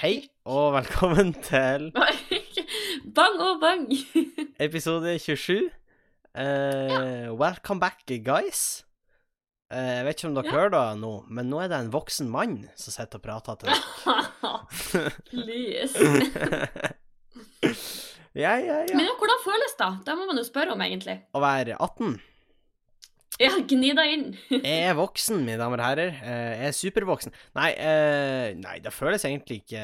Hei og velkommen til bang og bang! episode 27. Eh, welcome back, guys. Uh, jeg vet ikke om dere Ja. hører det nå, men nå er det en voksen mann som sitter og prater til dere. Please. ja, ja, ja. Men hvordan føles det? Det må man jo spørre om, egentlig. Å være 18. Ja, gni deg inn. Jeg er voksen, mine damer og herrer. Eh, Jeg er supervoksen. Nei, eh, nei, det føles egentlig ikke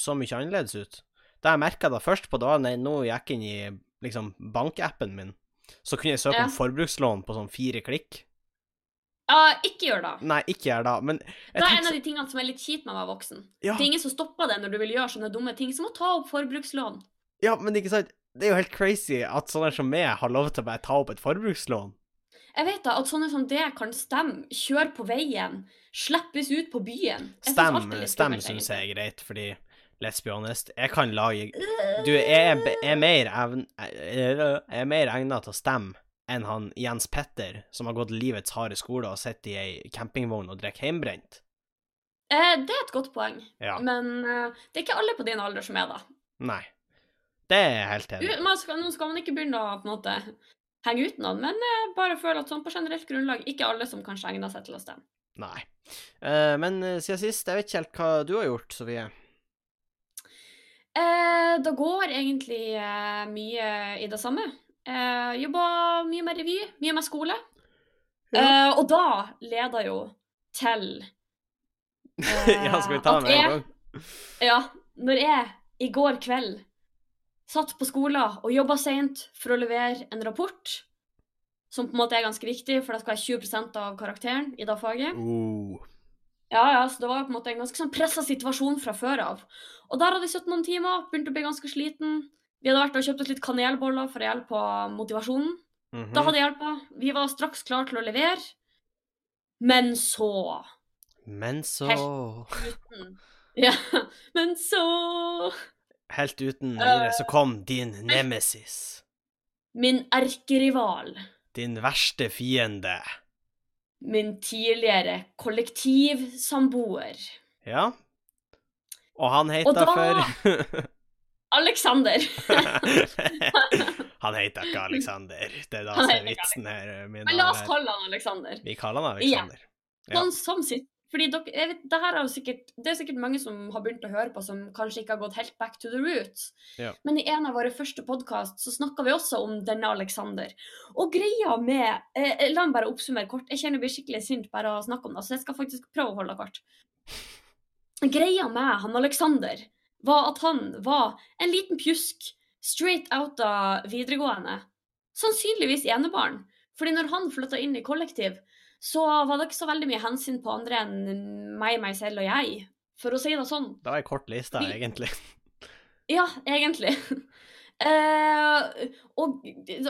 så mye annerledes ut. Da jeg merka det først på dagen jeg nå gikk inn i liksom, bankappen min, så kunne jeg søke Ja. om forbrukslån på sånn fire klikk. Ja, ikke gjør det. Nei, ikke gjør det, men Det er en av de tingene som er litt kjipt med å være voksen. Ja. Det er ingen som stopper deg når du vil gjøre sånne dumme ting, som å ta opp forbrukslån. Ja, men ikke sant Det er jo helt crazy at sånne som meg har lov til å bare ta opp et forbrukslån. Jeg vet da at sånne som det kan stemme, kjøre på veien, slippes ut på byen. Stem, stem synes jeg er greit, fordi let's be honest, jeg kan lage Du, jeg er, er mer evn... Er mer egnet til å stemme enn han Jens Petter, som har gått livets harde skole og sitter i ei campingvogn og drikker hjemmebrent. Eh, det er et godt poeng, Ja. men eh, det er ikke alle på din alder som er det. Nei. Det er jeg helt enig i. Nå skal man ikke begynne å på en måte henge ut noen, men jeg bare føler at sånn på generelt grunnlag, ikke alle som kanskje egner seg til å stemme. Nei. Uh, men eh, siden sist, jeg vet ikke helt hva du har gjort, Sofie. Eh, det går egentlig eh, mye i det samme. Eh, jobba mye med revy, mye med skole. Eh, og da leder jo til eh, ja, skal vi ta med en gang? Ja, når jeg i går kveld satt på skolen og jobba seint for å levere en rapport, som på en måte er ganske viktig, for det skal være 20% av karakteren i det faget. Oh. Ja, ja, så det var på en måte en ganske sånn pressa situasjon fra før av. Og der hadde vi sittet noen timer, begynte å bli ganske sliten. Vi hadde vært og kjøpt oss litt kanelboller for å hjelpe på motivasjonen. -hmm. Da hadde hjelpa. Vi var straks klare til å levere. Men så Men så uten Ja, men så Helt uten Eh. videre så kom din nemesis. Min erkerival. Din verste fiende. Min tidligere kollektivsamboer. Ja. Og han heita da- for Alexander. Han heter ikke Alexander. Det er da som er vitsen her. Men la oss kalle han Alexander. Vi kaller han Alexander. Ja. Sånn som sitt. Fordi dere, vet, det, her er sikkert, det er sikkert mange som har begynt å høre på, som kanskje ikke har gått helt back to the roots. Ja. Men i en av våre første podkast så snakka vi også om denne Alexander. Og greia med eh, La meg bare oppsummere kort. Jeg kjenner jeg blir skikkelig sint bare av å snakke om det, så jeg skal faktisk prøve å holde det kort. Greia med han Alexander var at han var en liten pjusk straight out av videregående. Sannsynligvis enebarn. Fordi når han flytta inn i kollektiv, så var det ikke så veldig mye hensyn på andre enn meg, meg selv og jeg. For å si det sånn. Det var ei kort liste, Vi- egentlig. Ja, egentlig. uh, og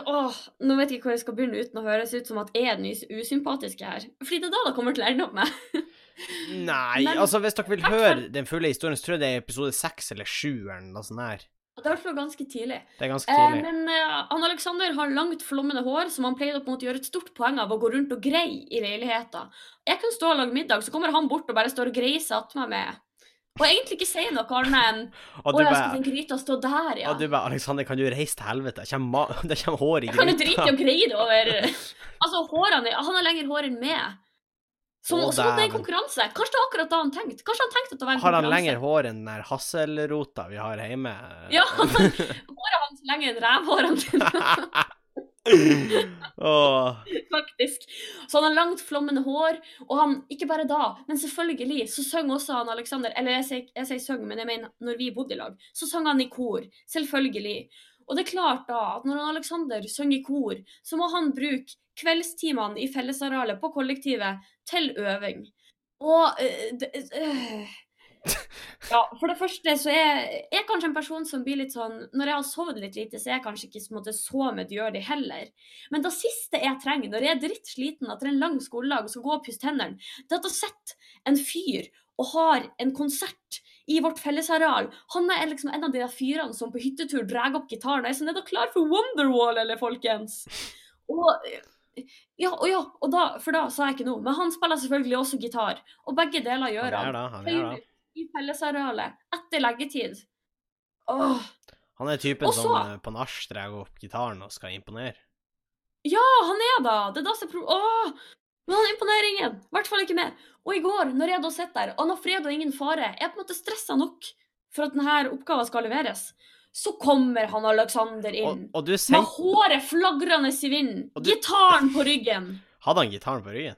åh, Nå vet jeg ikke hvor jeg skal begynne uten å høres ut som at jeg er den usympatiske her. Fordi det er da det kommer til å ende opp med. Nei, Men- altså hvis dere vil høre den fulle historien, så tror jeg det er episode seks eller sju eller noe sånt her. Det er i hvert fall ganske tidlig. Det er ganske Eh, men eh, han Alexander har langt, flommende hår, som han pleide å på en måte gjøre et stort poeng av å gå rundt og greie i leiligheten. Jeg kan stå og lage middag, så kommer han bort og bare står og greiser attmed meg. Og egentlig ikke sier noe annet enn Å, jeg skal den gryta stå der, ja. og du bare, Alexander, kan du reise til helvete? Det kommer, hår i Jeg kan jo drite i å greie det over Altså, hårene Han har lengre hår enn meg. Så det er en konkurranse. Kanskje det er akkurat da han tenkte. Kanskje han tenkte at det var en Har han lenger hår enn den der hasselrota vi har hjemme? Ja, håret hans lenger enn rævhårene dine. oh. faktisk. Så han har langt, flommende hår, og han, ikke bare da, men selvfølgelig, så synger også han Alexander, eller jeg sier, jeg sier men jeg mener når vi bodde i lag, så sang han i kor, selvfølgelig. Og det er klart da, at når Alexander synger i kor, så må han bruke kveldstimene i fellesarealet på kollektivet til øving. Og øh, det, øh, ja, for det første så er jeg kanskje en person som blir litt sånn Når jeg har sovet litt lite, så er jeg kanskje ikke så, måte, så medgjørlig heller. Men det siste jeg trenger når jeg er drittsliten etter en lang skoledag og skal gå og pusse tennene, det er at jeg sitter en fyr og har en konsert i vårt fellesareal. Han er liksom en av de fyrene som på hyttetur drar opp gitaren. Jeg er sånn, er dere klar for Wonderwall, eller, folkens? Og ja, og ja, og da, for da sa jeg ikke noe. Men han spiller selvfølgelig også gitar. Og begge deler gjør han. han. Da, han er da. I fellesarealet. etter leggetid. Åh. Han er typen Også, som eh, på nach drar opp gitaren og skal imponere. Ja, han er da! Det er da som er! Men han imponerer ingen. I hvert fall ikke meg. Og i går, når jeg da sitter der, og når fred og ingen fare, jeg er på en måte stressa nok for at denne oppgaven skal leveres, så kommer han Alexander inn. og du Med håret flagrende i vinden. Du- Gitaren på ryggen. Hadde han gitaren på ryggen?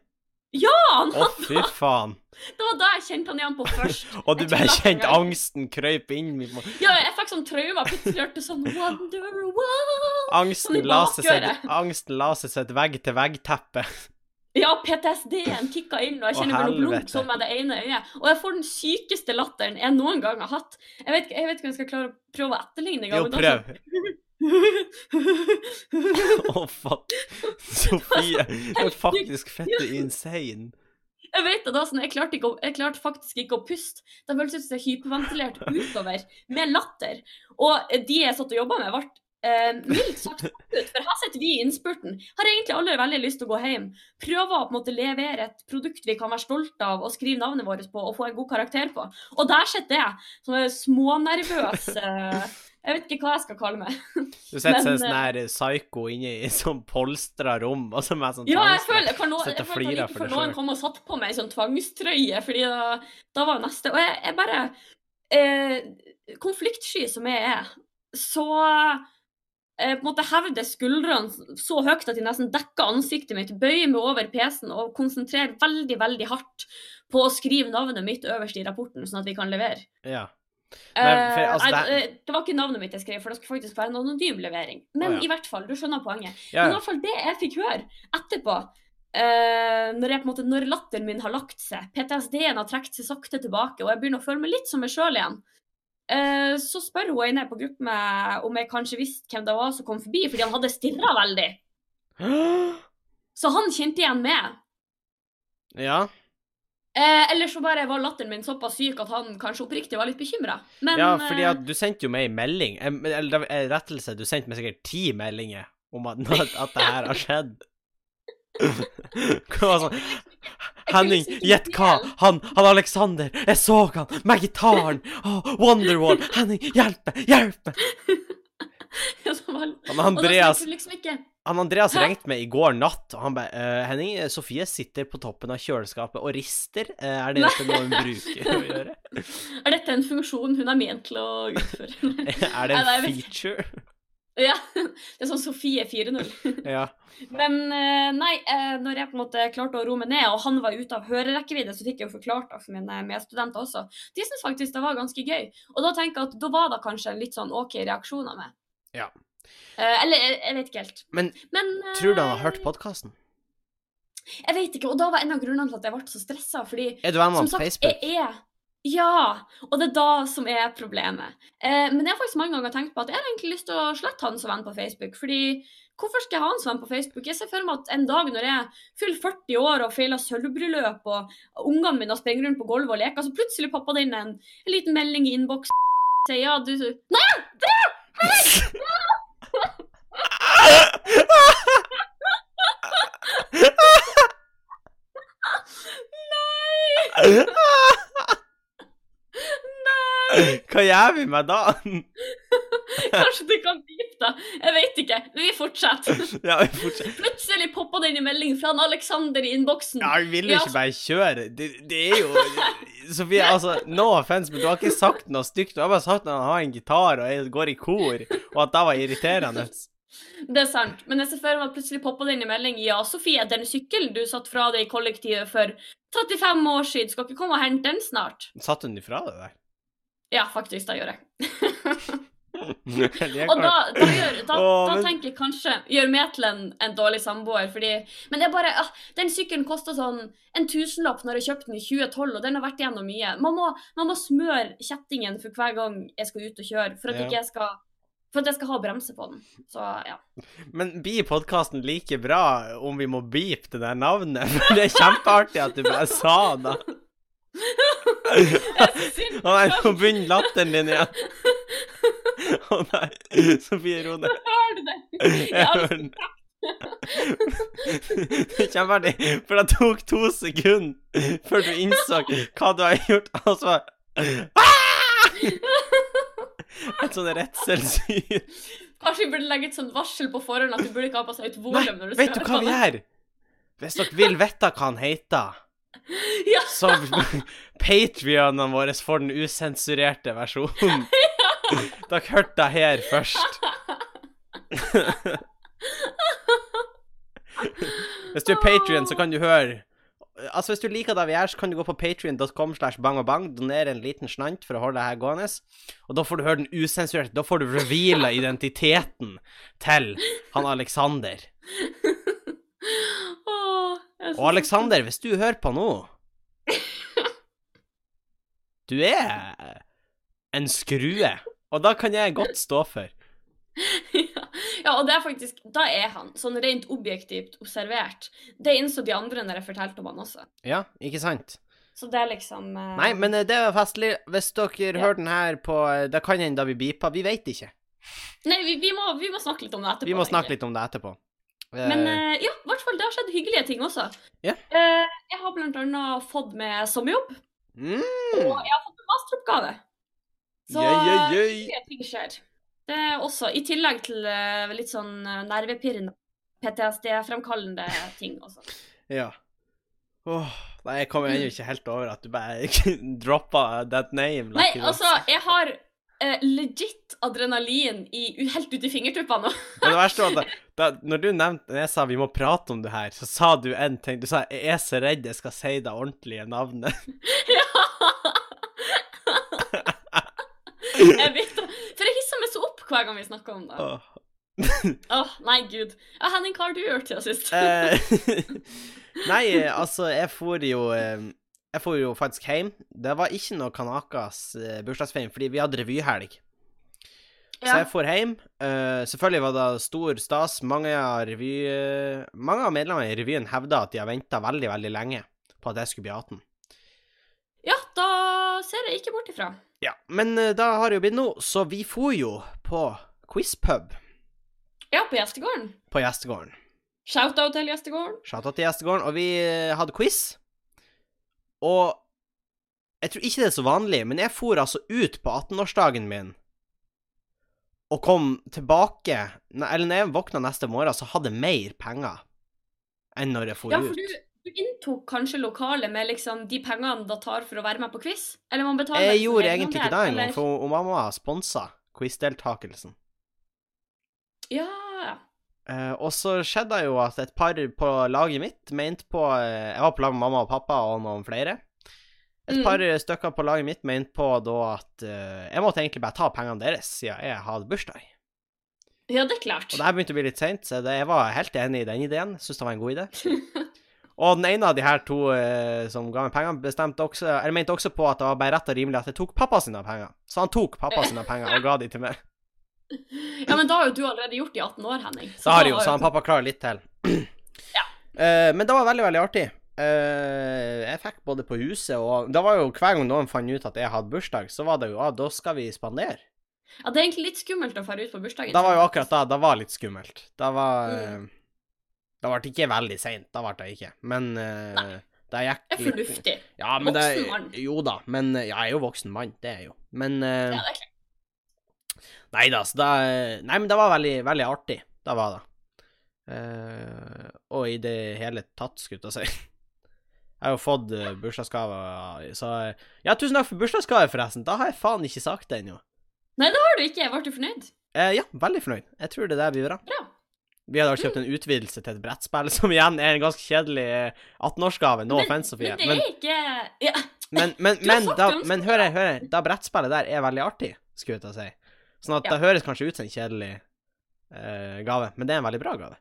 Ja, han Å, fy faen. Det var da jeg kjente han igjen på først. Og du bare kjente angsten krøype inn. Ja, jeg fikk sånn traume. Plutselig hørte sånn Wonder Angsten Sånn la seg seg, angsten la seg til et vegg-til-vegg-teppe. Ja, PTSD-en kicka inn, og jeg kjenner mellom blunk helvete. sånn med det ene øyet. Og jeg får den sykeste latteren jeg noen gang har hatt. Jeg vet, jeg vet ikke om jeg skal klare å prøve å etterligne engang. Jo, prøv. Å, fuck. Sofie du er faktisk fette insane. Jeg vet det, da, sånn, jeg, klarte å, jeg klarte faktisk ikke å puste. Det føltes ut som jeg hyperventilerte utover med latter. Og de jeg satt og jobba med, eh, mildt sagt ut. For her sitter vi i innspurten. Har egentlig alle veldig lyst til å gå hjem. Prøve å på en måte levere et produkt vi kan være stolte av og skrive navnet vårt på og få en god karakter på. Og der sitter jeg, som er smånervøs eh, Jeg vet ikke hva jeg skal kalle meg. Du sitter som sånn her psyko inne i sånn polstra rom, og så med sånn Ja, jeg føler kan noen, jeg føler ikke for noen kom og satt på meg en sånn tvangstrøye, fordi da, da var neste Og jeg, jeg bare eh, Konfliktsky som jeg er, så eh, på en måte hevder skuldrene så høyt at de nesten dekker ansiktet mitt, bøyer meg over PC-en og konsentrerer veldig, veldig hardt på å skrive navnet mitt øverst i rapporten, sånn at vi kan levere. Ja. Men, for, Eh, altså, nei, det- eh, det var ikke navnet mitt jeg skrev, for det skulle faktisk være en anonym levering. Men oh, ja. i hvert fall, du skjønner poenget. Ja, Men i hvert fall det jeg fikk høre etterpå, eh, når, jeg, måte, når latteren min har lagt seg, PTSD-en har trukket seg sakte tilbake, og jeg begynner å føle meg litt som meg sjøl igjen, eh, så spør hun inne på gruppen meg om jeg kanskje visste hvem det var som kom forbi, fordi han hadde stirra veldig. Så han kjente igjen meg. Ja. Eh, eller så bare var latteren min såpass syk at han kanskje oppriktig var litt bekymra. Ja, fordi eh, at du sendte jo meg en melding, eller rettelse, du sendte meg sikkert ti meldinger om at, at det her har skjedd. Hva var sånn Henning, gjett hva! Han, han Alexander! Jeg så han med gitaren! Oh, Wonderwall! Henning, hjelp meg! Hjelp meg! Han Andreas, liksom han Andreas ringte meg i går natt, og han bare uh, 'Henning, Sofie sitter på toppen av kjøleskapet og rister. Uh, er det noe hun bruker å gjøre? Er dette en funksjon hun er ment til å utføre? Er det en feature? Ja. Det er sånn Sofie 4.0. Ja. Men eh, nei, eh, når jeg på en måte klarte å roe meg ned, og han var ute av hørerekkevidde, så fikk jeg jo forklart det for mine medstudenter også. De syntes faktisk det var ganske gøy. Og da tenker jeg at da var det kanskje en litt sånn OK reaksjon av meg. Ja. Eh, eller jeg, vet ikke helt. Men Men tror du han har hørt podkasten? Jeg vet ikke, og da var en av grunnene til at jeg ble så stressa, fordi Er du venn med som på Facebook? jeg er Ja! Og det er da som er problemet. Eh, men jeg har faktisk mange ganger tenkt på at jeg har egentlig lyst til å slette han som venn på Facebook. Fordi hvorfor skal jeg ha han som venn på Facebook? Jeg ser for meg at en dag når jeg fyller 40 år og feiler sølvbryllup, og ungene mine springer rundt på gulvet og leker, så plutselig popper det inn en, en liten melding i innboksen sier ja, du Nei! Hva gjør vi med da? Kanskje du kan beepe deg? Jeg vet ikke. Vi fortsetter. Ja, vi fortsetter. Plutselig poppa det inn en melding fra en Alexander i innboksen. Ja, vi vil jo ikke bare kjøre. Det, det er jo Sofie, altså, no offense, men du har ikke sagt noe stygt. Du har bare sagt at han har en gitar og går i kor, og at det var irriterende. Det er sant, men jeg ser for meg at plutselig poppa det inn en melding. Ja, Sofie, den sykkelen du satt fra deg i kollektivet for 35 år siden, skal ikke komme og hente den snart? Satt hun ifra deg der? Ja, faktisk, det gjør jeg. Og da, da, gjør, da, Åh, da tenker jeg kanskje gjør meg til en, en dårlig samboer, fordi Men det er bare ah, Den sykkelen kosta sånn en tusenlapp når jeg kjøpte den i 2012, og den har vært igjennom mye. Man må, man må smøre kjettingen for hver gang jeg skal ut og kjøre, for at, Ja. jeg skal, for at jeg skal ha bremse på den. Så ja. Men blir podkasten like bra om vi må beepe det der navnet? For det er kjempeartig at du bare sa det. Å nei, nå begynner latteren din igjen. Å nei. Sofie, ro ned. Hører du det? Jeg hører den. Kjempeartig, for det tok to sekunder før du innså hva du har gjort, og så bare Et sånn redselsdyr. Kanskje vi burde legge et sånt varsel på forhånd at du burde ikke ha på seg et volum du vet du hva vi gjør? Hvis dere vil vite hva han heter. Ja, så Patrionene våre får den usensurerte versjonen. Dere hørte det her først. Hvis du er Patrion, så kan du høre Altså, hvis du liker det vi gjør, så kan du gå på patrion.com slash bang og bang, donere en liten snant for å holde det her gående. Og da får du høre den usensurerte. Da får du reveala identiteten til han Alexander. Åh, jeg er så Og Alexander, hvis du hører på nå Du er en skrue. Og da kan jeg godt stå for. ja. ja, og det er faktisk Da er han, sånn rent objektivt observert. Det innså de andre når jeg fortalte om han også. Ja, ikke sant? Så det er liksom eh, Nei, men eh, det er festlig. Hvis dere Ja. hører den her på Da Det kan hende da vi beeper. Vi veit ikke. Nei, vi, vi, må, vi må snakke litt om det etterpå. Vi må snakke egentlig. litt om det etterpå. Men eh, ja, i hvert fall, det har skjedd hyggelige ting også. Yeah. Eh, jeg har blant annet fått med sommerjobb, mm. og jeg har fått med masteroppgave. Så jøy, jøy. hyggelige ting skjer. Det er også, i tillegg til eh, litt sånn eh, nervepirrende, PTSD-fremkallende ting også. Ja. Oh, nei, jeg kommer ennå ikke helt over at du bare droppa that name. Like nei, altså, jeg har eh, legit adrenalin i, helt ut i fingertuppene nå. Det verste var at da, når du nevnte jeg sa vi må prate om det her, så sa du en ting. Du sa 'jeg er så redd jeg skal si det ordentlige navnet'. ja. jeg vet det. For jeg hisser meg så opp hver gang vi snakker om det. Åh, oh, nei, gud. Ja, Henning, hva har du gjort siden sist? Eh, Nei, eh, altså, jeg for jo eh, Jeg for jo faktisk hjem. Det var ikke noe Kanakas eh, bursdagsfeiring, fordi vi hadde revyhelg. Så jeg for hjem. Uh, selvfølgelig var det stor stas. Mange av, revy, uh, mange av medlemmene i revyen hevda at de har venta veldig, veldig lenge på at jeg skulle bli 18. ja, da ser jeg ikke bort ifra. Ja, Men uh, da har det jo blitt nå, så vi for jo på quizpub Ja, på gjestegården. på gjestegården. Shout-out til gjestegården. Shout-out til gjestegården. Og vi hadde quiz. Og jeg tror ikke det er så vanlig, men jeg for altså ut på 18-årsdagen min og kom tilbake Eller når jeg våkna neste morgen, så hadde jeg mer penger enn når jeg for Ja, for du, du inntok kanskje lokalet med liksom de pengene det tar for å være med på quiz? Eller man betaler Jeg gjorde egentlig ikke det engang, for mamma sponsa quizdeltakelsen. Ja. Eh, og så skjedde det jo at et par på laget mitt mente på eh, Jeg var på lag med mamma og pappa og noen flere. Et Mm. par stykker på laget mitt mente på da at uh, jeg måtte egentlig bare ta pengene deres siden jeg hadde bursdag. ja, det er klart. Og det her begynte å bli litt seint, så det, jeg var helt enig i den ideen. Syns det var en god idé. Og den ene av de her to uh, som ga meg pengene, bestemte også, eller mente også på at det var bare rett og rimelig at jeg tok pappa sine penger. Så han tok pappa sine penger og ga de til meg. Ja, men da har jo du allerede gjort det i 18 år, Henning. Så har jeg jo, så han pappa klarer litt til. Eh, men det var veldig, veldig artig. Uh, jeg fikk både på huset og Det var jo hver gang noen fant ut at jeg hadde bursdag, så var det jo ah, da skal vi spandere. Ja, det er egentlig litt skummelt å dra ut på bursdagen. Det var jo akkurat da. Det var litt skummelt. Det var Mm. Det ble ikke veldig seint, det ble det ikke. Men Nei. det gikk Det er fornuftig. Ja, men Voksen mann. Jo da, men ja, jeg er jo voksen mann, det er jeg jo. Men Ja, det er klart. Nei da, så da Nei, men det var veldig, veldig artig. Det var det. Uh, og i det hele tatt, skulle jeg si. Jeg har jo fått uh, bursdagsgave, så eh, Ja, tusen takk for bursdagsgave, forresten. Da har jeg faen ikke sagt det ennå. Nei, det har du ikke. Ble du fornøyd? Uh, ja, veldig fornøyd. Jeg tror det der blir bra. Bra. Vi hadde kjøpt en utvidelse til et brettspill, som igjen er en ganske kjedelig eh, 18-årsgave. No offense, Sofie. Men det er ikke ja. Men, men, men, men, da, men hør her, hør her. Da brettspillet der er veldig artig, skulle jeg til å si. Sånn at Ja. det høres kanskje ut som en kjedelig uh, gave, men det er en veldig bra gave.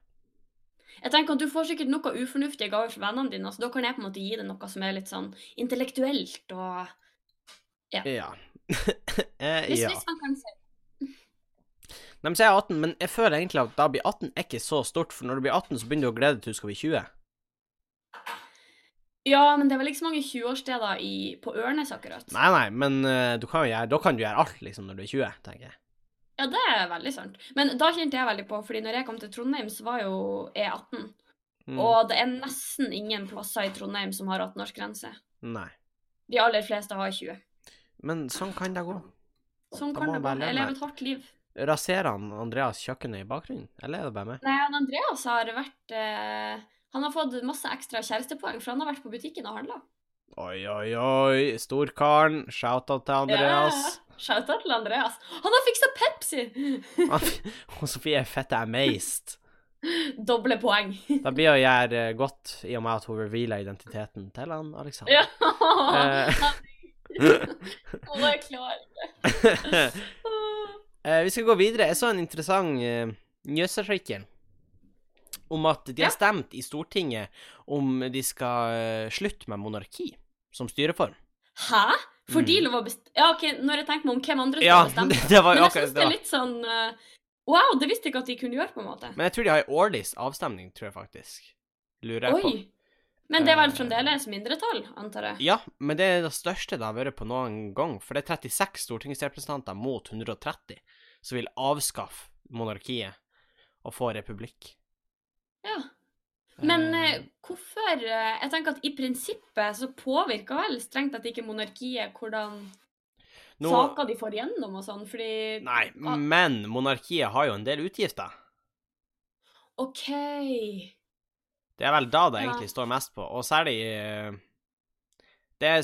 Jeg tenker at Du får sikkert noe ufornuftige gaver fra vennene dine, så da kan jeg på en måte gi deg noe som er litt sånn intellektuelt og Ja. eh, Hvis, ja. hvis man kan si Nei, men så er jeg 18, men jeg føler egentlig at da blir 18 er ikke så stort, for når du blir 18, så begynner du å glede deg til du skal bli 20. Ja, men det er vel ikke så mange 20-årssteder i- på Ørnes akkurat. Nei, nei, men uh, du kan gjøre, da kan du gjøre alt, liksom, når du er 20, tenker jeg. Ja, det er veldig sant. Men da kjente jeg veldig på, fordi når jeg kom til Trondheim, så var jo E18. Mm. Og det er nesten ingen plasser i Trondheim som har 18-årsgrense. Nei. De aller fleste har 20. Men sånn kan det gå. Sånn Da kan det gå. Jeg lever et hardt liv. Raserer han Andreas kjøkkenet i bakgrunnen, eller er det bare meg? Nei, han Andreas har vært eh, Han har fått masse ekstra kjærestepoeng, for han har vært på butikken og handla. Oi, oi, oi. Storkaren. Shout-out til Andreas. Shout-out til Andreas. Han har fiksa Pepsi! Og Sofie er fette amazed. Doble poeng. Det blir gjøre eh, godt i og med at hun revealer identiteten til han Alexander. Ja! Eh, er ikke. eh, vi skal gå videre. Jeg så en interessant uh, nyhetsartikkel om at de har stemt i Stortinget om de skal uh, slutte med monarki som styreform. Hæ? De Mm. lov å bestemme Ja, OK, når jeg tenker meg om hvem andre som Ja, det, var Men jeg akkurat syns det er litt sånn uh, Wow, det visste jeg ikke at de kunne gjøre, på en måte. Men jeg tror de har en årlig avstemning, tror jeg faktisk. Lurer jeg på. Men det er vel Eh, fremdeles mindretall, antar jeg? Ja, men det er det største det har vært på noen gang. For det er 36 stortingsrepresentanter mot 130 som vil avskaffe monarkiet og få republikk. Ja. Men eh, hvorfor eh, Jeg tenker at i prinsippet så påvirker vel strengt tatt ikke monarkiet hvordan Nå- saker de får gjennom og sånn, fordi Nei, men monarkiet har jo en del utgifter. OK. Det er vel da det Ja. egentlig står mest på, og særlig eh, Det er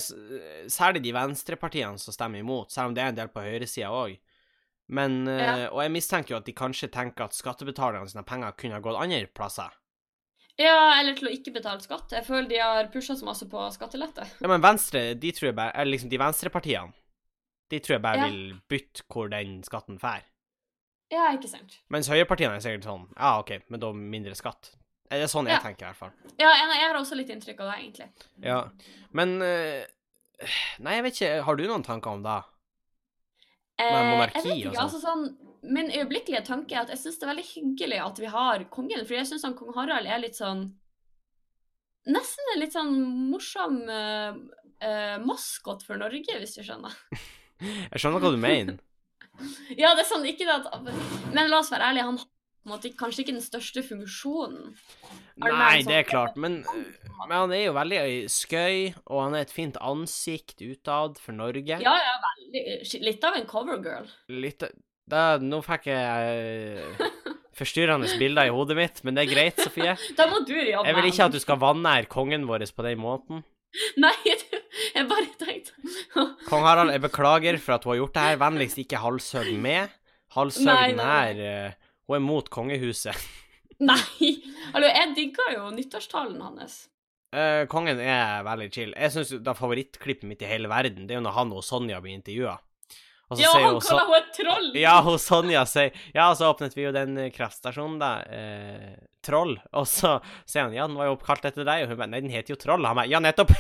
særlig de venstrepartiene som stemmer imot, selv om det er en del på høyresida òg. Men eh, Ja. Og jeg mistenker jo at de kanskje tenker at skattebetalerne sine penger kunne ha gått andre plasser. Ja, eller til å ikke betale skatt. Jeg føler de har pusha så masse på skattelette. Ja, men Venstre, de tror jeg bare Eller liksom de venstrepartiene, de tror jeg bare Ja. vil bytte hvor den skatten fær. Ja, ikke sant. Mens høyrepartiene er sikkert sånn Ja, OK, men da mindre skatt. Det er sånn jeg Ja. tenker, i hvert fall. Ja, jeg, har også litt inntrykk av det, egentlig. Ja. Men eh, Nei, jeg vet ikke. Har du noen tanker om det? Med monarki jeg vet og ikke, sånn. altså sånn Min øyeblikkelige tanke er at jeg syns det er veldig hyggelig at vi har kongen, for jeg syns kong Harald er litt sånn Nesten en litt sånn morsom uh, maskot for Norge, hvis du skjønner. Jeg skjønner hva du mener. Ja, det er sånn, ikke det at Men la oss være ærlige, han har kanskje ikke den største funksjonen. Nei, sånn- det er klart, men, men han er jo veldig skøy, og han er et fint ansikt utad for Norge. Ja, ja, veldig Litt av en covergirl. Litt da, Nå fikk jeg eh, forstyrrende bilder i hodet mitt, men det er greit, Sofie. Da må du jobbe Jeg vil ikke at du skal vanære kongen vår på den måten. Nei, jeg bare tenkte Kong Harald, jeg beklager for at hun har gjort det her. Vennligst ikke halshøg med. Her nei. eh, Hun er mot kongehuset. Nei! Hallo, jeg digga jo nyttårstalen hans. Uh, kongen er veldig chill. Jeg syns er favorittklippet mitt i hele verden. Det er jo når han og Sonja blir intervjua. Og Ja, han kaller henne et troll! Ja, hun Sonja sier Ja, så åpnet vi jo den eh, kraftstasjonen, da. Eh, troll. Og så sier han ja, den var jo oppkalt etter deg. Og hun bare nei, den heter jo Troll. Han bare ja, nettopp.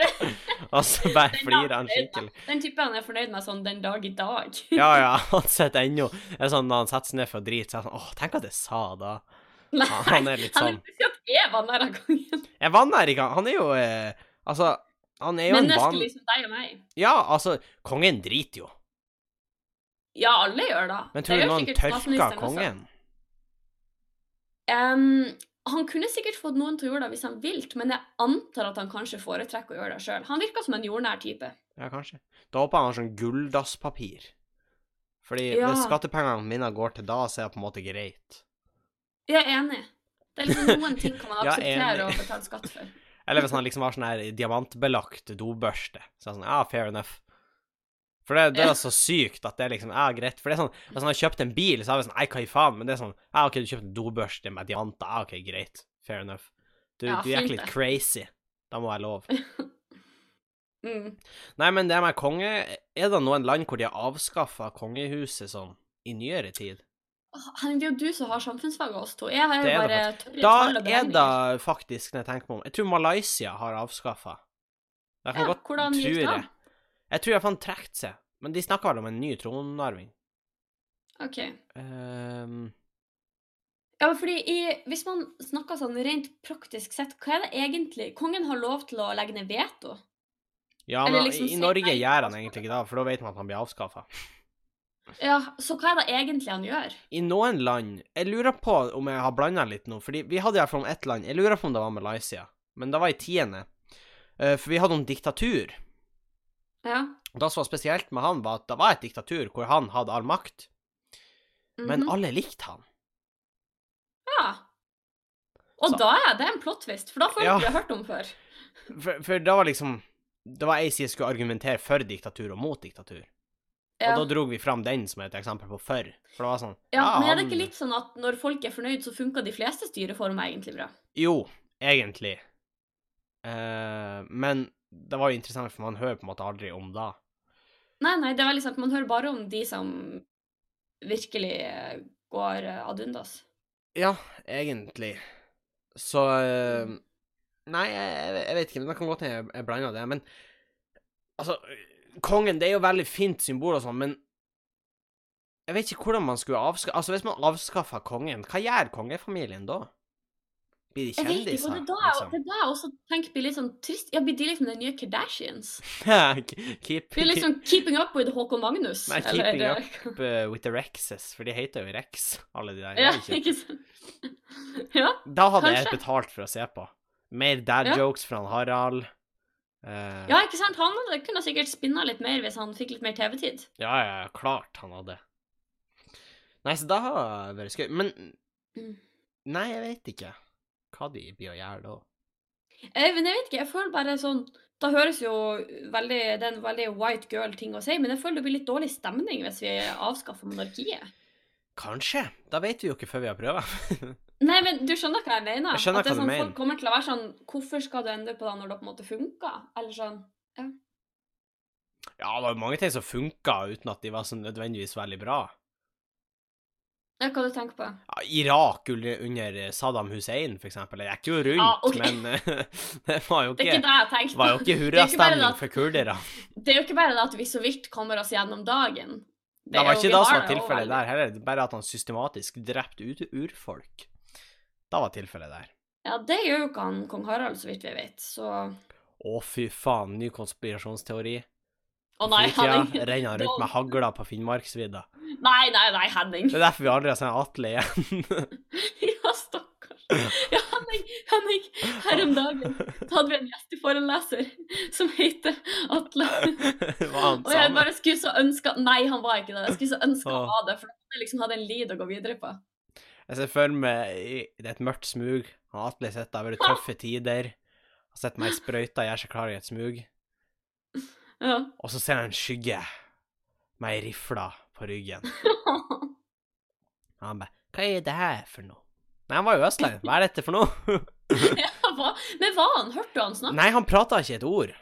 og så bare flirer han skikkelig. Den type han er fornøyd med sånn den dag i dag. Ja, ja, han sitter ennå Det er sånn når han setter seg ned for å drite, så er han sånn Åh, tenk at jeg sa det. Nei, Han- han er litt sånn. Han vil ikke at jeg var av gangen. Jeg vanner ikke Han er jo eh, Altså, han er jo en vann... Menneskelig som deg og meg. Ja, altså, kongen driter jo. Ja, alle gjør det. Men tror du noen tørka kongen? Um, han kunne sikkert fått noen til å gjøre det hvis han ville, men jeg antar at han kanskje foretrekker å gjøre det sjøl. Han virker som en jordnær type. Ja, kanskje. Da håper jeg han har sånn gulldasspapir. Fordi Ja. hvis skattepengene mine går til da, så er det på en måte greit. Jeg er enig. Det er liksom noen ting kan man akseptere å betale skatt for. Eller hvis han liksom har sånn her diamantbelagt dobørste. Så er det sånn, ja, fair enough. For det, det er så sykt at det er liksom, ja, greit. For det er sånn, hvis han har kjøpt en bil, så er det sånn, nei, hva i faen? Men det er sånn, ja, ok, du kjøpte en dobørste med diamanter, ja, ok, greit. Fair enough. Du, Ja, du gikk fint litt det. crazy. Da må jeg lov. Mm. Nei, men det med konge, er det noen land hvor de har avskaffa kongehuset sånn i nyere tid? Henning, det er jo du som har samfunnsfag av oss to. Jeg har jo er bare tørre Da er det faktisk, når jeg tenker meg om Jeg tror Malaysia har avskaffa. Ja, hvordan gikk det? jeg. Jeg tror jeg han trakk seg. Men de snakka vel om en ny tronarving. OK. Um, Ja, fordi i, Hvis man snakker sånn rent praktisk sett, hva er det egentlig Kongen har lov til å legge ned veto? ja, men liksom i Norge gjør han egentlig ikke det, for da vet man at han blir avskaffa. Ja, Så hva er det egentlig han gjør? I noen land Jeg lurer på om jeg har blanda litt nå, fordi vi hadde iallfall om ett land. Jeg lurer på om det var Malaysia, men det var i tiende. Eh, for vi hadde om diktatur. Ja. Og det som var spesielt med han, var at det var et diktatur hvor han hadde all makt, men Mhm. alle likte han. Ja. Og Så- da er det en plot twist, for da får Ja. ikke hørt om før. For, for da var liksom Det var ei side som skulle argumentere for diktatur og mot diktatur. Ja. Og da drog vi fram den som et eksempel på for. For det var sånn Ja, men er det ikke litt sånn at når folk er fornøyd, så funker de fleste styreformer egentlig bra? Jo, egentlig. Uh, men det var jo interessant, for man hører på en måte aldri om det. Nei, nei, det er veldig sant. Man hører bare om de som virkelig eh, går eh, ad undas. Ja, egentlig. Så eh, Nei, jeg, jeg vet ikke, men det kan godt hende jeg, blanda det. Men altså, kongen, det er jo veldig fint symbol og sånn, men jeg vet ikke hvordan man skulle avskaffe Altså, hvis man avskaffa kongen, hva gjør kongefamilien da? Blir de kjendiser, det liksom? det er da jeg også tenker blir litt sånn trist. Ja, blir de liksom de nye Kardashians? keep, Blir liksom keeping up with Håkon Magnus? Nei, eller- keeping up uh, with the Rexes, for de heter jo Rex, alle de der. Ja, ikke? sant? Ja, Da hadde jeg betalt for å se på. Mer dad Ja. jokes fra Harald. Uh, ja, ikke sant? Han hadde- kunne sikkert spinna litt mer hvis han fikk litt mer TV-tid. Ja, ja, klart han hadde. Nei, så da har det vært skøy. Men Mm. Nei, jeg vet ikke hva de blir å gjøre da. Eh, men jeg vet ikke, jeg føler bare sånn Da høres jo veldig Det er en veldig white girl-ting å si, men jeg føler det blir litt dårlig stemning hvis vi avskaffer monarkiet. Kanskje. Da vet vi jo ikke før vi har prøvd. Nei, men du skjønner hva jeg mener? Jeg skjønner at det er hva du sånn, mener. Folk kommer til å være sånn Hvorfor skal du endre på det når det på en måte funker? Eller sånn ja, det var jo mange ting som funka uten at de var så nødvendigvis veldig bra. Ja, hva du tenker på? Ja, Irak under Saddam Hussein, for eksempel. Det gikk jo rundt, Ah, okay. men det var jo Det ikke ikke, det jeg var jo ikke Det hurrastemning for kurdere. Det er jo ikke bare det at vi så vidt kommer oss gjennom dagen. Det var er jo- ikke det som var tilfellet der heller, er bare at han systematisk drepte ut urfolk. Det var tilfellet der. Ja, det gjør jo ikke han kong Harald, så vidt vi vet, så Å, fy faen, ny konspirasjonsteori. Nei, Fritida Henning. renner han rundt med hagla på Finnmarksvidda. Nei, nei, nei, Henning. Det er derfor vi aldri har sett Atle igjen. Ja, stakkars. Ja, Henning, Henning, her om dagen så hadde vi en gjesteforeleser som heter Atle. Var han Og jeg bare skulle så ønske Nei, han var ikke det. Jeg skulle så ønske han var det, for han liksom hadde en lid å gå videre på. Jeg ser for meg det er et mørkt smug. Han Atle sitter der, vært tøffe tider. Har sett meg sprøyta, gjør seg klar i et smug. Ja. Og så ser han en skygge med ei rifle på ryggen. Og han bare Hva er det her for noe? Nei, han var jo østlending. Hva er dette for noe? Ja, hva? Men var han? Hørte du han snakke? Nei, han prata ikke et ord.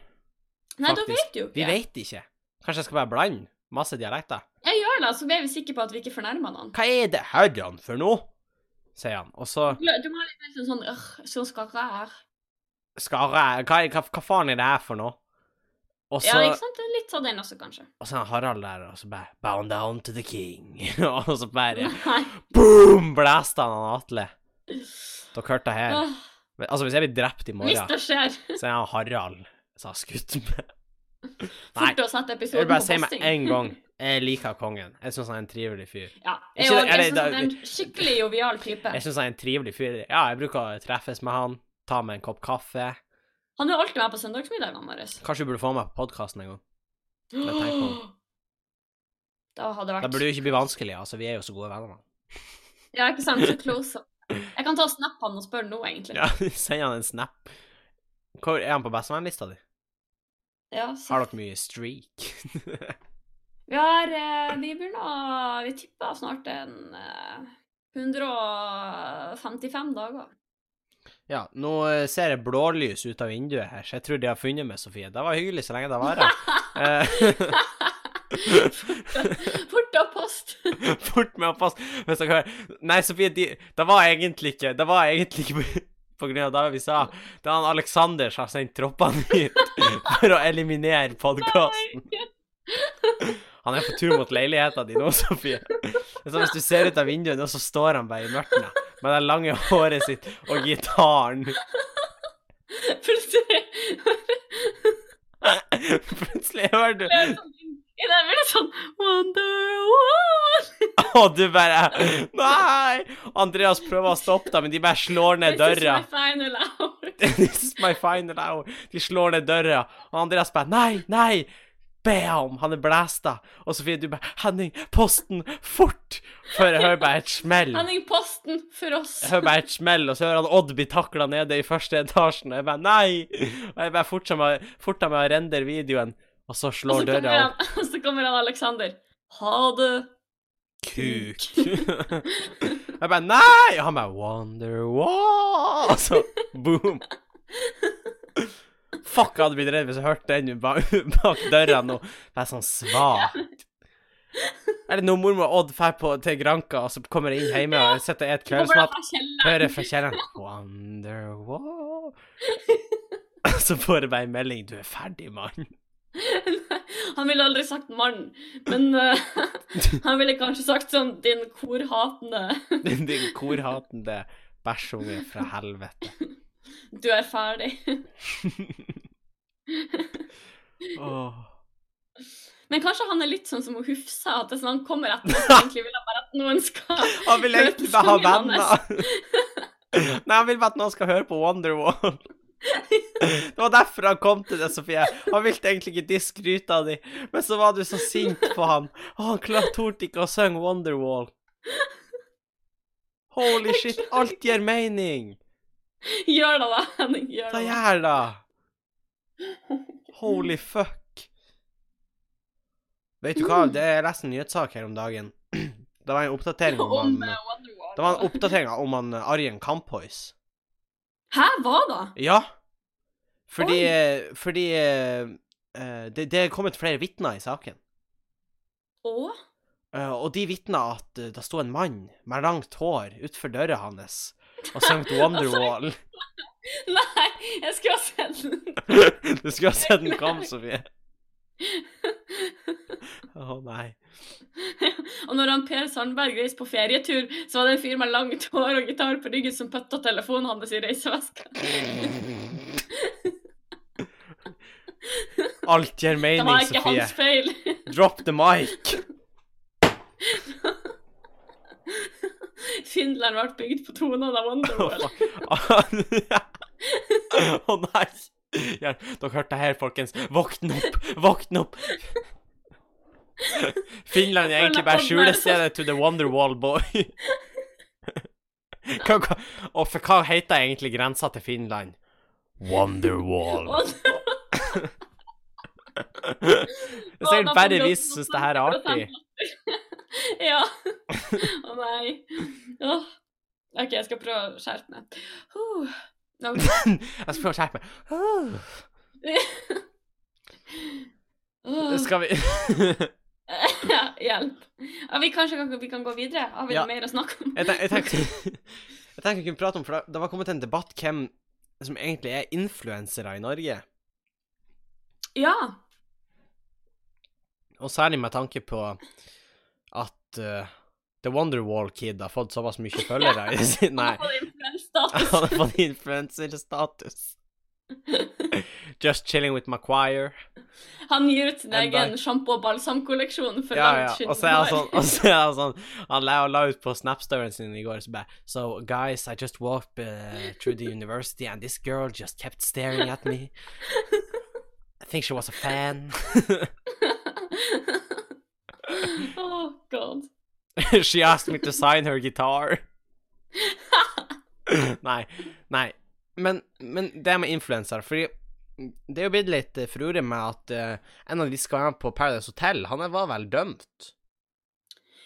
Nei, da vet du jo Vi veit vet ikke. Kanskje jeg skal bare blande masse dialekter? Jeg gjør det, så er vi sikre på at vi ikke fornærmer han. Hva er det herran for noe? sier han. Og så Du du må ha litt sånn sånn øh, så skal jeg her. skal jeg hva, hva, hva faen er det her for noe? Og så, Ja, ikke sant? Litt sånn den også, kanskje. og så er Harald der, og så bare Bound down to the king. og så bare Nei. boom! Blæste han han Atle. Dere hørte det her. Altså, hvis jeg blir drept i Hvis morgen, det skjer. så er han Harald som har skutt meg. Nei, jeg vil bare si med en gang jeg liker kongen. Jeg syns han er en trivelig fyr. Ja, jeg, også, jeg syns han er en skikkelig jovial type. Jeg syns han er en trivelig fyr. Ja, jeg bruker å treffes med han, ta med en kopp kaffe. Han er alltid med på søndagsmiddagene våre. Kanskje du burde få meg på podkasten en gang. tenker på. Da hadde det Det vært burde jo ikke bli vanskelig, altså. Vi er jo så gode venner. Ja, ikke sant? Så close. Jeg kan ta og snappe han og spørre nå, egentlig. Ja, send han en snap. Hvor Er han på bestevennlista di? Ja, så. Har dere mye streak? Vi har eh, Vi begynner Vi tipper snart en eh, 155 dager. Ja, nå eh, ser jeg blålys ut av vinduet her, så jeg tror de har funnet meg, Sofie. Det var hyggelig så lenge det varer. Eh, Fort av post. Fort med å passe Hvis dere hører Nei, Sofie, de, det var egentlig ikke Det var egentlig ikke på, grunn av det vi sa. Det er han Alexander som har sendt troppene hit for å eliminere podkasten. Han er på tur mot leiligheta di nå, Sofie. Så hvis du ser ut av vinduet nå, så står han bare i mørket med det lange håret sitt og gitaren. Plutselig Plutselig hører du det er i det blir det sånn Wonderwall. Og du bare Nei! Andreas prøver å stoppe deg, men de bare slår ned This is døra. my final hour. This is my final hour. De slår ned døra, og Andreas bare Nei, nei! Bam! Han er blæsta. Og Sofie, du bare 'Henning, posten! Fort!' Før jeg hører bare et smell. Henning Posten for oss. Jeg hører bare et smell, og så hører han Odd bli takla nede i første etasjen. Og jeg bare 'Nei!' Og jeg bare forta meg, å rendere videoen, og så Og slår så døra opp. og så kommer han Alexander. Ha det. Kuk. jeg bare 'Nei!' Og han bare 'Wonderwall'. Og så boom. Fuck, jeg hadde blitt redd hvis jeg hørte den bak, bak døra nå. Det er sånn svakt. Eller når mormor og Odd drar på til Granka, og så kommer jeg inn hjemme og sitter og spiser kveldsmat. Hører fra kjelleren Wonderwall. Så får jeg bare en melding 'Du er ferdig, mann'. Han ville aldri sagt mann, men uh, han ville kanskje sagt sånn din korhatende Din, din korhatende bæsjunge fra helvete. Du er ferdig. Åh. Men kanskje han er litt sånn som Hufsa, at det sånn han kommer etter oss, egentlig vil han bare at noen skal Han vil egentlig bare ha venner. Nei, han vil bare at noen skal høre på Wonderwall. Det var derfor han kom til det, Sofie. Han ville egentlig ikke diske ruta di, men så var du så sint på han. Og han torde ikke å synge Wonderwall. Holy shit, alt gir mening. Gjør det, da, Henning. Gjør det. da. gjør da? Holy fuck. Vet du hva, det er nesten en nyhetssak her om dagen. Det var en oppdatering om Om han eh, Det var en oppdatering om han eh, Arjen Kamphois. Hæ, hva da? Ja. Fordi Oi. eh, Fordi eh, det, det er kommet flere vitner i saken. Å? Uh, og de vitna at det sto en mann med langt hår utenfor døra hans og sang Wonderwall. Nei, jeg skulle ha sett den. du skulle ha sett den komme, Sofie. Å nei. Og når han Per Sandberg reiste på ferietur, så var det en fyr med langt hår og gitar på ryggen som putta telefonen hans i reiseveska. Alt gir Det var ikke Sofie. hans feil. Drop the mic. Finland ble bygd på tonene av Wonderwall. Å nei. Ja, dere hørte det her, folkens. Våkn opp! Våkn opp! Finland er egentlig bare skjulestedet to the Wonderwall boy. Hva, hva, og for hva heter egentlig grensa til Finland? Wonderwall. Det er sikkert bare vi som syns det her er artig. ja. Å nei. Oh. OK, jeg skal prøve å skjerpe meg. Uh. Ok. Jeg skal prøve å skjerpe meg. Åh. Skal vi Ja, Hjelp. Ja, vi kanskje kan, vi kan gå videre? Har vi Ja. noe mer å snakke om? Jeg, tenk, jeg tenkte Jeg tenker vi kunne prate om For det, det var kommet en debatt hvem som egentlig er influensere i Norge. Ja. Og særlig med tanke på at uh, The Wonderwall Kid har fått såpass mye følgere i sin Nei, Han har fått influenserstatus. Just chilling with my choir. Han gir ut sin En egen sjampo- og balsamkolleksjon for Ja, ja. langt Og så er han sånn, og så er han sånn Han la, la ut på Snap-storyen sin i går så bare So, guys, I just walked uh, through the university and this girl just kept staring at me. I think she was a fan. oh god. She asked me to sign her guitar. nei, nei. Men, men det med influensere, fordi det er jo blitt litt eh, med at uh, en av de skal på Paradise Hotel, han var vel dømt?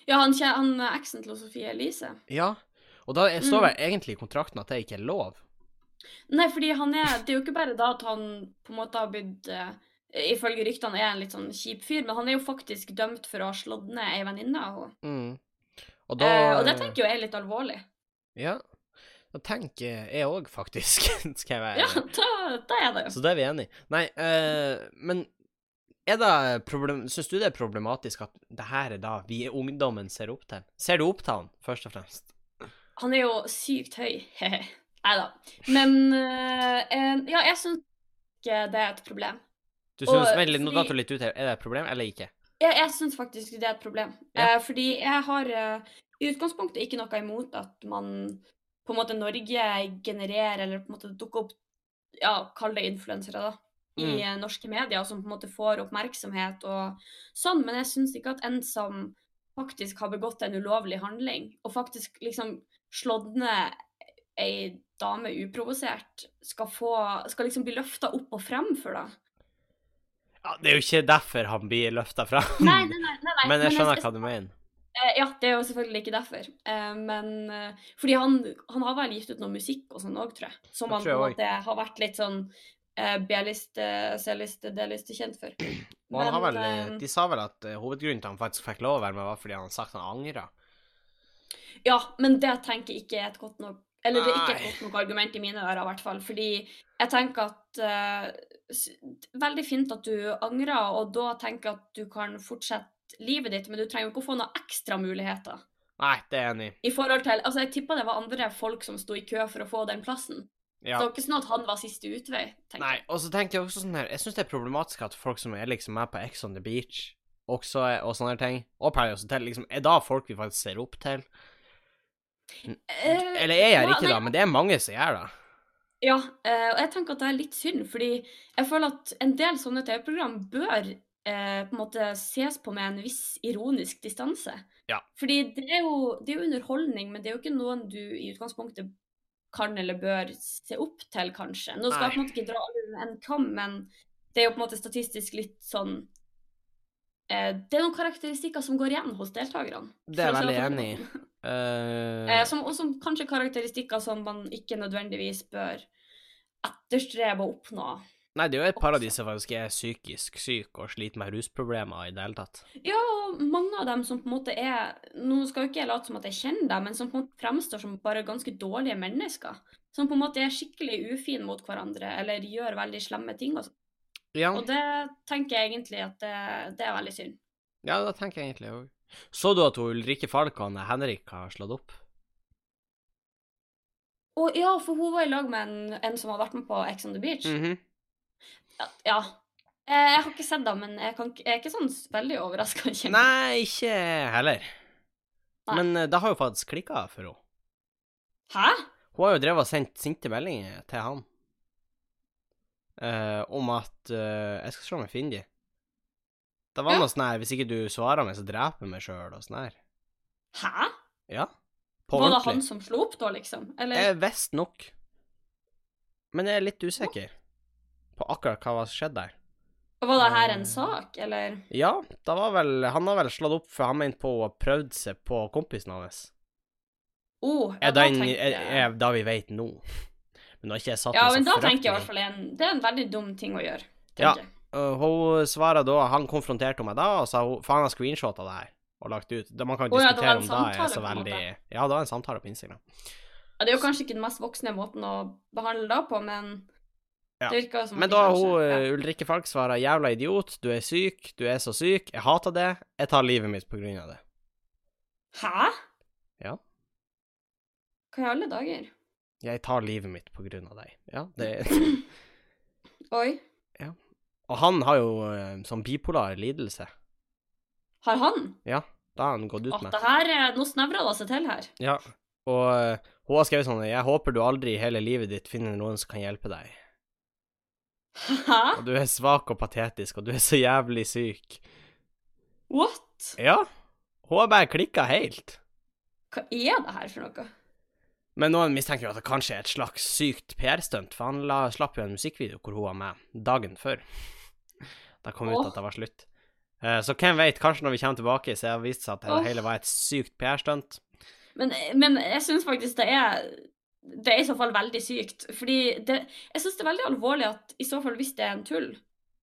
Ja, han, kjenner han er eksen til Sofie Elise. Ja. Og da står Mm. egentlig i kontrakten at det ikke er lov. Nei, fordi han er Det er jo ikke bare da at han på en måte har blitt eh, Ifølge ryktene er en litt sånn kjip fyr, men han er jo faktisk dømt for å ha slått ned ei venninne av henne. Mm. Og da Eh, og det tenker jo jeg er litt alvorlig. Ja. Da tenker jeg òg, faktisk. skal jeg være Ja, da, da er det jo. Så da er vi enige. Nei, eh, men er det problem... Syns du det er problematisk at det her er da vi i ungdommen ser opp til? Ser du opp til han, først og fremst? Han er jo sykt høy. Nei da. Men eh, ja, jeg syns ikke det er et problem. Du syns, Vent litt, nå fordi- datt du litt ut her. Er det et problem, eller ikke? Jeg, jeg syns faktisk det er et problem. Ja. Eh, fordi jeg har eh, i utgangspunktet ikke noe imot at man på en måte Norge genererer eller på en måte dukker opp Ja, kall det influensere, da. i Mm. eh, norske medier, som på en måte får oppmerksomhet og sånn, men jeg syns ikke at en som faktisk har begått en ulovlig handling, og faktisk liksom slått ned ei dame uprovosert, skal få Skal liksom bli løfta opp og frem for det. Ja, det er jo ikke derfor han blir løfta fram. Nei, nei, nei. nei. Men jeg skjønner jeg- hva du mener. Eh, Ja, det er jo selvfølgelig ikke derfor. Eh, Men eh, fordi han, han har vel gitt ut noe musikk og sånn òg, tror jeg. Som han på en måte har vært litt sånn B-liste, C-liste, D-liste kjent for. Og han har vel, de sa vel at hovedgrunnen til at han faktisk fikk lov å være med, var fordi han hadde sagt han angra. Ja, men det tenker jeg ikke er et godt nok Eller det er ikke et godt nok argument i mine ører, i hvert fall. Fordi jeg tenker at s- Veldig fint at du angrer, og da tenker at du kan fortsette livet ditt, men du trenger jo ikke å få noen ekstra muligheter. Nei, det er jeg enig i. Forhold til, altså Jeg tippa det var andre folk som sto i kø for å få den plassen. Ja. Så det var ikke sånn at han var siste utvei. tenker Nei, og så tenkte jeg også sånn her Jeg syns det er problematisk at folk som er liksom med på Ex on the Beach, også og sånne ting, og Paradise Hotel, liksom, er da folk vi faktisk ser opp til? Eh, Eller er jeg ja, ikke da, men det er mange som gjør det. Ja, eh, og jeg tenker at det er litt synd, fordi jeg føler at en del sånne TV-program bør eh, på en måte ses på med en viss ironisk distanse. Ja. Fordi det er, jo, det er jo underholdning, men det er jo ikke noen du i utgangspunktet kan eller bør se opp til, kanskje. Nå skal jeg på en måte ikke dra alle en kam, men det er jo på en måte statistisk litt sånn Det er noen karakteristikker som går igjen hos deltakerne. Det er jeg veldig enig i. Eh, Eh, som, og som kanskje karakteristikker som man ikke nødvendigvis bør etterstrebe å oppnå. nei, det er jo et par av de som faktisk er psykisk syke og sliter med rusproblemer i det hele tatt. Ja, og mange av dem som på en måte er Nå skal jo ikke jeg late som at jeg kjenner dem, men som på en måte fremstår som bare ganske dårlige mennesker. Som på en måte er skikkelig ufine mot hverandre, eller gjør veldig slemme ting. Og, sånn. Ja, og det tenker jeg egentlig at det, det er veldig synd. ja det tenker jeg egentlig òg. Så du at Ulrikke Falk Henrik har slått opp? Å ja, for hun var i lag med en, en som har vært med på Ex on the Beach. Mhm. Ja. ja. Eh, Jeg har ikke sett det, men jeg, kan, jeg er ikke sånn veldig overraska. Nei, ikke heller. Nei. Men eh, det har jo faktisk klikka for henne. Hæ? Hun har jo drevet og sendt sinte meldinger til han. Eh, om at eh, Jeg skal se om jeg finner de. Det var Ja. noe sånn her Hvis ikke du svarer meg, så dreper jeg meg sjøl, og sånn her. Hæ? Ja. På Var det ordentlig. han som slo opp da, liksom? Eller? Jeg visste nok. Men jeg er litt usikker på akkurat hva som skjedde der. Var det her Eh. en sak, eller? Ja, det var vel Han har vel slått opp, for han mente på å ha prøvd seg på kompisen hans. Oh, ja, Er da den tenker er, jeg- er da vi vet nå. Men nå har ikke jeg satt Ja, men da tenker jeg i hvert fall en, det er en veldig dum ting å gjøre. Ja. jeg. Uh, hun svarer da Han konfronterte meg da, og sa hun faen, har screenshotta det her og lagt ut. Man kan jo Å ja, det diskutere om det er så veldig. Ja, det var en samtale på Instagram. Ja, det er jo kanskje ikke den mest voksne måten å behandle da på, men Ja. det virker som Men da har hun ja. uh, Ulrikke Falk svara 'jævla idiot, du er syk, du er så syk, jeg hater det, jeg tar livet mitt på grunn av det'. Hæ? Ja. Hva i alle dager? Jeg tar livet mitt på grunn av deg. Ja, det Oi. Og han har jo uh, sånn bipolar lidelse. Har han? Ja, det har han gått ut Åh, med. det her er Nå snevrer det seg til her. Ja, og uh, hun har skrevet sånn 'Jeg håper du aldri i hele livet ditt finner noen som kan hjelpe deg'. Hæ? Og du er svak og patetisk, og du er så jævlig syk. What? Ja, hun har bare klikka helt. Hva er det her for noe? Men noen mistenker jo at det kanskje er et slags sykt PR-stunt, for han la, slapp jo en musikkvideo hvor hun var med dagen før. Da kom ut at det var slutt. Eh, så hvem vet, kanskje når vi kommer tilbake, så har det vist seg at det hele var et sykt PR-stunt. Men, men jeg syns faktisk det er Det er i så fall veldig sykt. Fordi det, jeg syns det er veldig alvorlig at i så fall hvis det er en tull,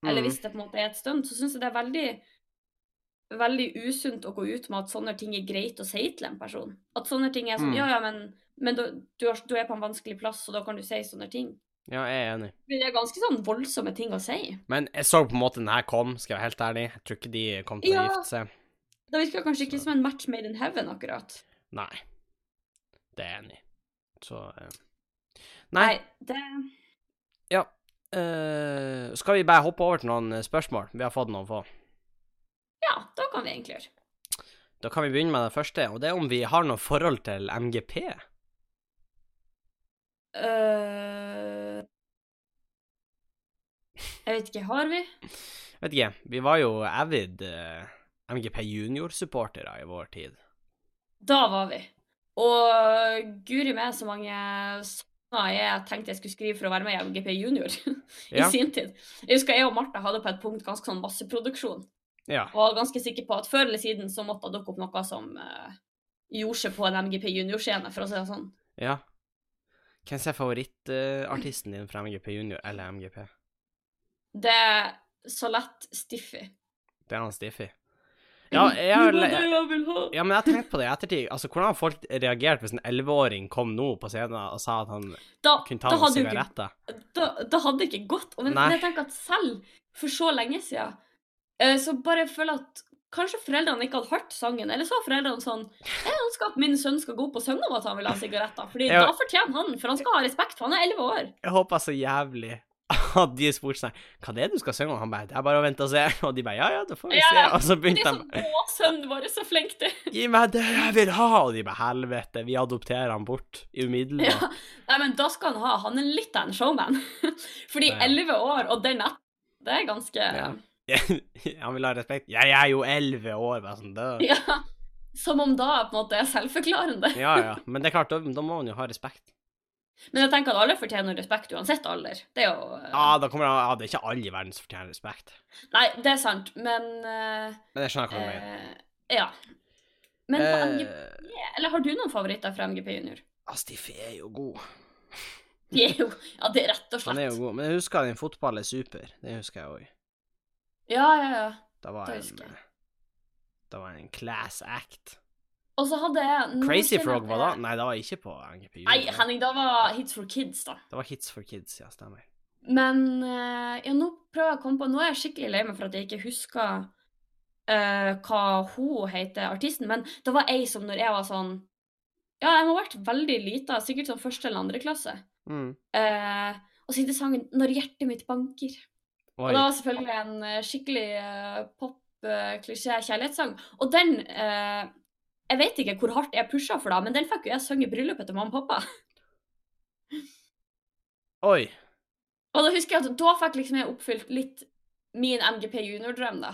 eller Mm. hvis det på en måte er et stunt, så syns jeg det er veldig veldig usunt å gå ut med at sånne ting er greit å si til en person. At sånne ting er sånn Mm. Ja, ja, men, men du, du, har, du er på en vanskelig plass, og da kan du si sånne ting. Ja, jeg er enig. Men Det er ganske sånn voldsomme ting å si. Men jeg så på en måte den her kom, skal jeg være helt ærlig. Jeg tror ikke de kom til å Ja. gifte seg. Det virker kanskje ikke Så- som en match made in heaven, akkurat. Nei. Det er jeg enig i. Så uh... Nei. Nei, det Ja. Uh, skal vi bare hoppe over til noen eh, spørsmål? Vi har fått noen få. Ja, da kan vi egentlig gjøre. Da kan vi begynne med det første, og det er om vi har noe forhold til MGP. Uh, Jeg vet ikke, har vi? Vet ikke, vi var jo avid uh, MGP junior-supportere i vår tid. Da var vi. Og guri meg så mange sanger jeg tenkte jeg skulle skrive for å være med i MGP Junior i Ja. sin tid. Jeg husker jeg og Martha hadde på et punkt ganske sånn masseproduksjon. Ja. Og var ganske sikker på at før eller siden så måtte det dukke opp noe som uh, gjorde seg på en MGP Junior-scene, for å si det sånn. ja. Hvem er favorittartisten din fra MGP junior eller MGP? Det er så lett Stiffy. Det er han Stiffy. Ja, jeg har, ja, men jeg har tenkt på det i ettertid. Altså, Hvordan har folk reagert hvis en elleveåring kom nå på scenen og sa at han Da, kunne ta noen sigaretter? da, da hadde det ikke gått. Og men, jeg tenker at selv for så lenge siden, så bare føler jeg at kanskje foreldrene ikke hadde hørt sangen, eller så var foreldrene sånn Jeg ønsker at min sønn skal gå opp og synge om at han vil ha sigaretter, fordi jeg, da fortjener han, for han skal ha respekt, for han er elleve år. Jeg håper så jævlig at de spurte seg hva det er du skal synge om. Han bare det er bare å vente og se. Og de bare ja, ja, da får vi Ja, se. Og så Det begynte de sånn Å, sønnen vår er så flink, du. Gi meg det jeg vil ha! Og de bare helvete, vi adopterer han bort umiddelbart. Ja. Nei, men da skal han ha Han er litt av en showman. Fordi elleve år og den natta, det er ganske Ja. han vil ha respekt. Jeg er jo elleve år, bare sånn da. Ja. Som om da på en måte er selvforklarende. Ja, ja. Men det er klart, da, da må man jo ha respekt. Men jeg tenker at alle fortjener respekt uansett alder. Det er jo eh, Ja, da kommer det Ja, det er ikke alle i verden som fortjener respekt. Nei, det er sant, men uh, Men jeg skjønner hva du mener. eh, Ja. Men på MGP Eh, Eller har du noen favoritter fra MGP Junior? Altså, de er jo god. De er jo Ja, det er rett og slett. Han er jo god. Men jeg husker den fotball er super. Det husker jeg òg. Ja, ja, ja. Det var en husker jeg. Det var en class act. Og så hadde jeg Crazy Frog var da? Nei, det var ikke på NGP. Nei, Henning, det var Hits for Kids, da. Det var Hits for Kids, ja, stemmer. Men eh, ja, nå prøver jeg å komme på Nå er jeg skikkelig lei meg for at jeg ikke husker uh, hva hun heter, artisten. Men det var ei som når jeg var sånn Ja, jeg må ha vært veldig lita, sikkert sånn første eller andre klasse. Mm. Uh, og så heter sangen 'Når hjertet mitt banker'. Og det var selvfølgelig en eh, skikkelig uh, pop-klisjé-kjærlighetssang. Og den uh, Jeg vet ikke hvor hardt jeg pusha for det, men den fikk jo jeg synge i bryllupet til mamma og pappa. Oi. Og da husker jeg at da fikk liksom jeg oppfylt litt min MGP junior-drøm, da.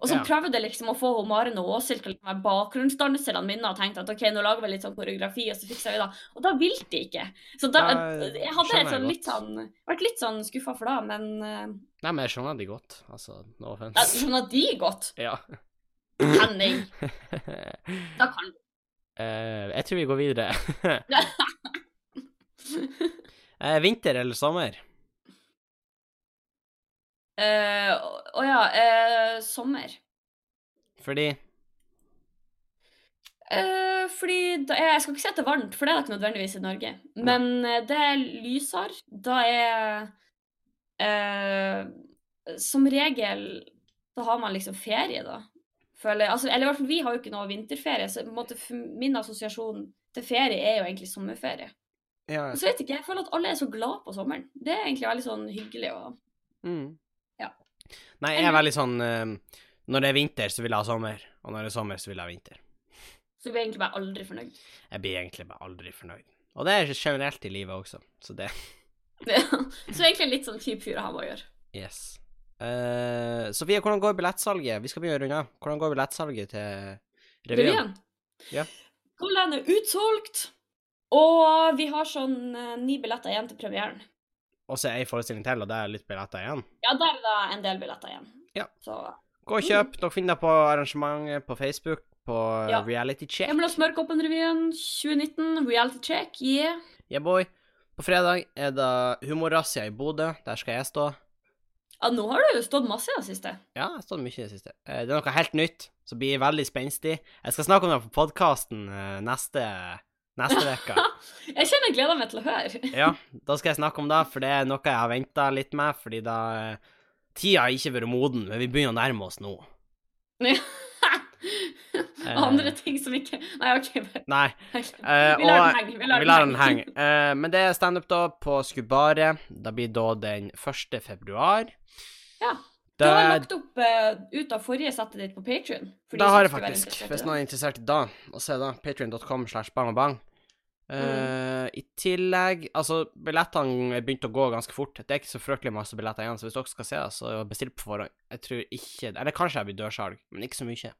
Og så Ja. prøvde jeg liksom å få hun Maren og Åshild til å være bakgrunnsdanserne mine og tenkte at OK, nå lager vi litt sånn koreografi, og så fikser vi det. Og da ville de ikke. Så da Nei, Jeg hadde jeg sånn litt sånn Vært litt sånn skuffa for det, men eh, Nei, men jeg skjønner de godt. Altså, no jeg offense. skjønner de godt. Ja. Henning. Da kan du. Uh, jeg tror vi går videre. uh, vinter eller sommer? Eh, Å ja, uh, sommer. Fordi Uh, fordi da Jeg skal ikke si at det er varmt, for det er det ikke nødvendigvis i Norge. Men det er lysere. Da er Som regel da har man liksom ferie, da. Føler, altså, eller i hvert fall vi har jo ikke noe vinterferie, så måte, min assosiasjon til ferie er jo egentlig sommerferie. Ja. Og så vet ikke, jeg føler at alle er så glad på sommeren. Det er egentlig veldig sånn hyggelig og Mm. Ja. Nei, jeg er veldig sånn uh, Når det er vinter, så vil jeg ha sommer. Og når det er sommer, så vil jeg ha vinter. Så vi er egentlig bare aldri fornøyd. Jeg blir egentlig bare aldri fornøyd. Og det er generelt i livet også, så det så egentlig litt sånn kjip fyr å ha med å gjøre. Yes. Uh, Sofie, hvordan går billettsalget? Vi skal begynne å runde av. Hvordan går billettsalget til revyen? Revyen. Ja. Golden er utsolgt. Og vi har sånn uh, ni billetter igjen til premieren. Og så er ei forestilling til, og det er litt billetter igjen. Ja, der er det en del billetter igjen. Ja. Så Gå og kjøp. Dere finner det på arrangementet på Facebook, på Ja. Reality Check. Emil og Smørkoppen-revyen 2019, reality check, yeah. Yeah, boy. På fredag er det humorrazzia i Bodø. Der skal jeg stå. Ja, nå har du stått masse i det siste. Ja, jeg har stått mye i det siste. Eh, Det er noe helt nytt, som blir veldig spenstig. Jeg skal snakke om det på podkasten neste, neste uke. Jeg kjenner jeg gleder meg til å høre. Ja, da skal jeg snakke om det, for det er noe jeg har venta litt med, fordi da eh, Tida har ikke vært moden, men vi begynner å nærme oss nå. Og andre ting som ikke Nei, OK. bare- Nei. Vi eh, lar den henge. Vi lar Vi lar den henge. Eh, men det er standup da på Skubaret. Det blir da den 1. februar. Ja. Du Det, har lagt opp uh, ut av forrige settet ditt på Patrion. da har jeg faktisk, hvis noen er interessert i da, å se da, patrion.com slash bang Eh, I tillegg Altså, billettene begynte begynt å gå ganske fort. Det er ikke så fryktelig masse billetter igjen, så hvis dere skal se det, så bestill på forhånd. Jeg tror ikke Eller kanskje jeg blir dørsalg, men ikke så mye.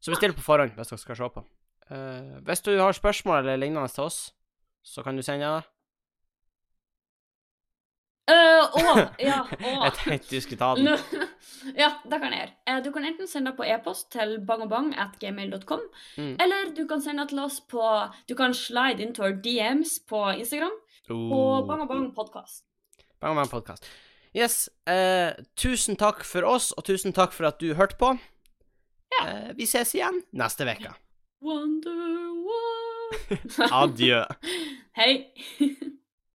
Så bestill på forhånd hvis dere skal se på. Uh, hvis du har spørsmål eller lignende til oss, så kan du sende det. Øh, oh, ja, oh. Et den. Nå- ja, det kan jeg gjøre. Eh, Du kan enten sende på e-post til bangobang.gmail.com, Mm. eller du kan sende til oss på Du kan slide into our DMs på Instagram Oh. Og Bang podkast. Bang Bang Yes. Eh, tusen takk for oss, og tusen takk for at du hørte på. Eh, vi ses igjen neste uke. Wonder what Adjø. Hei.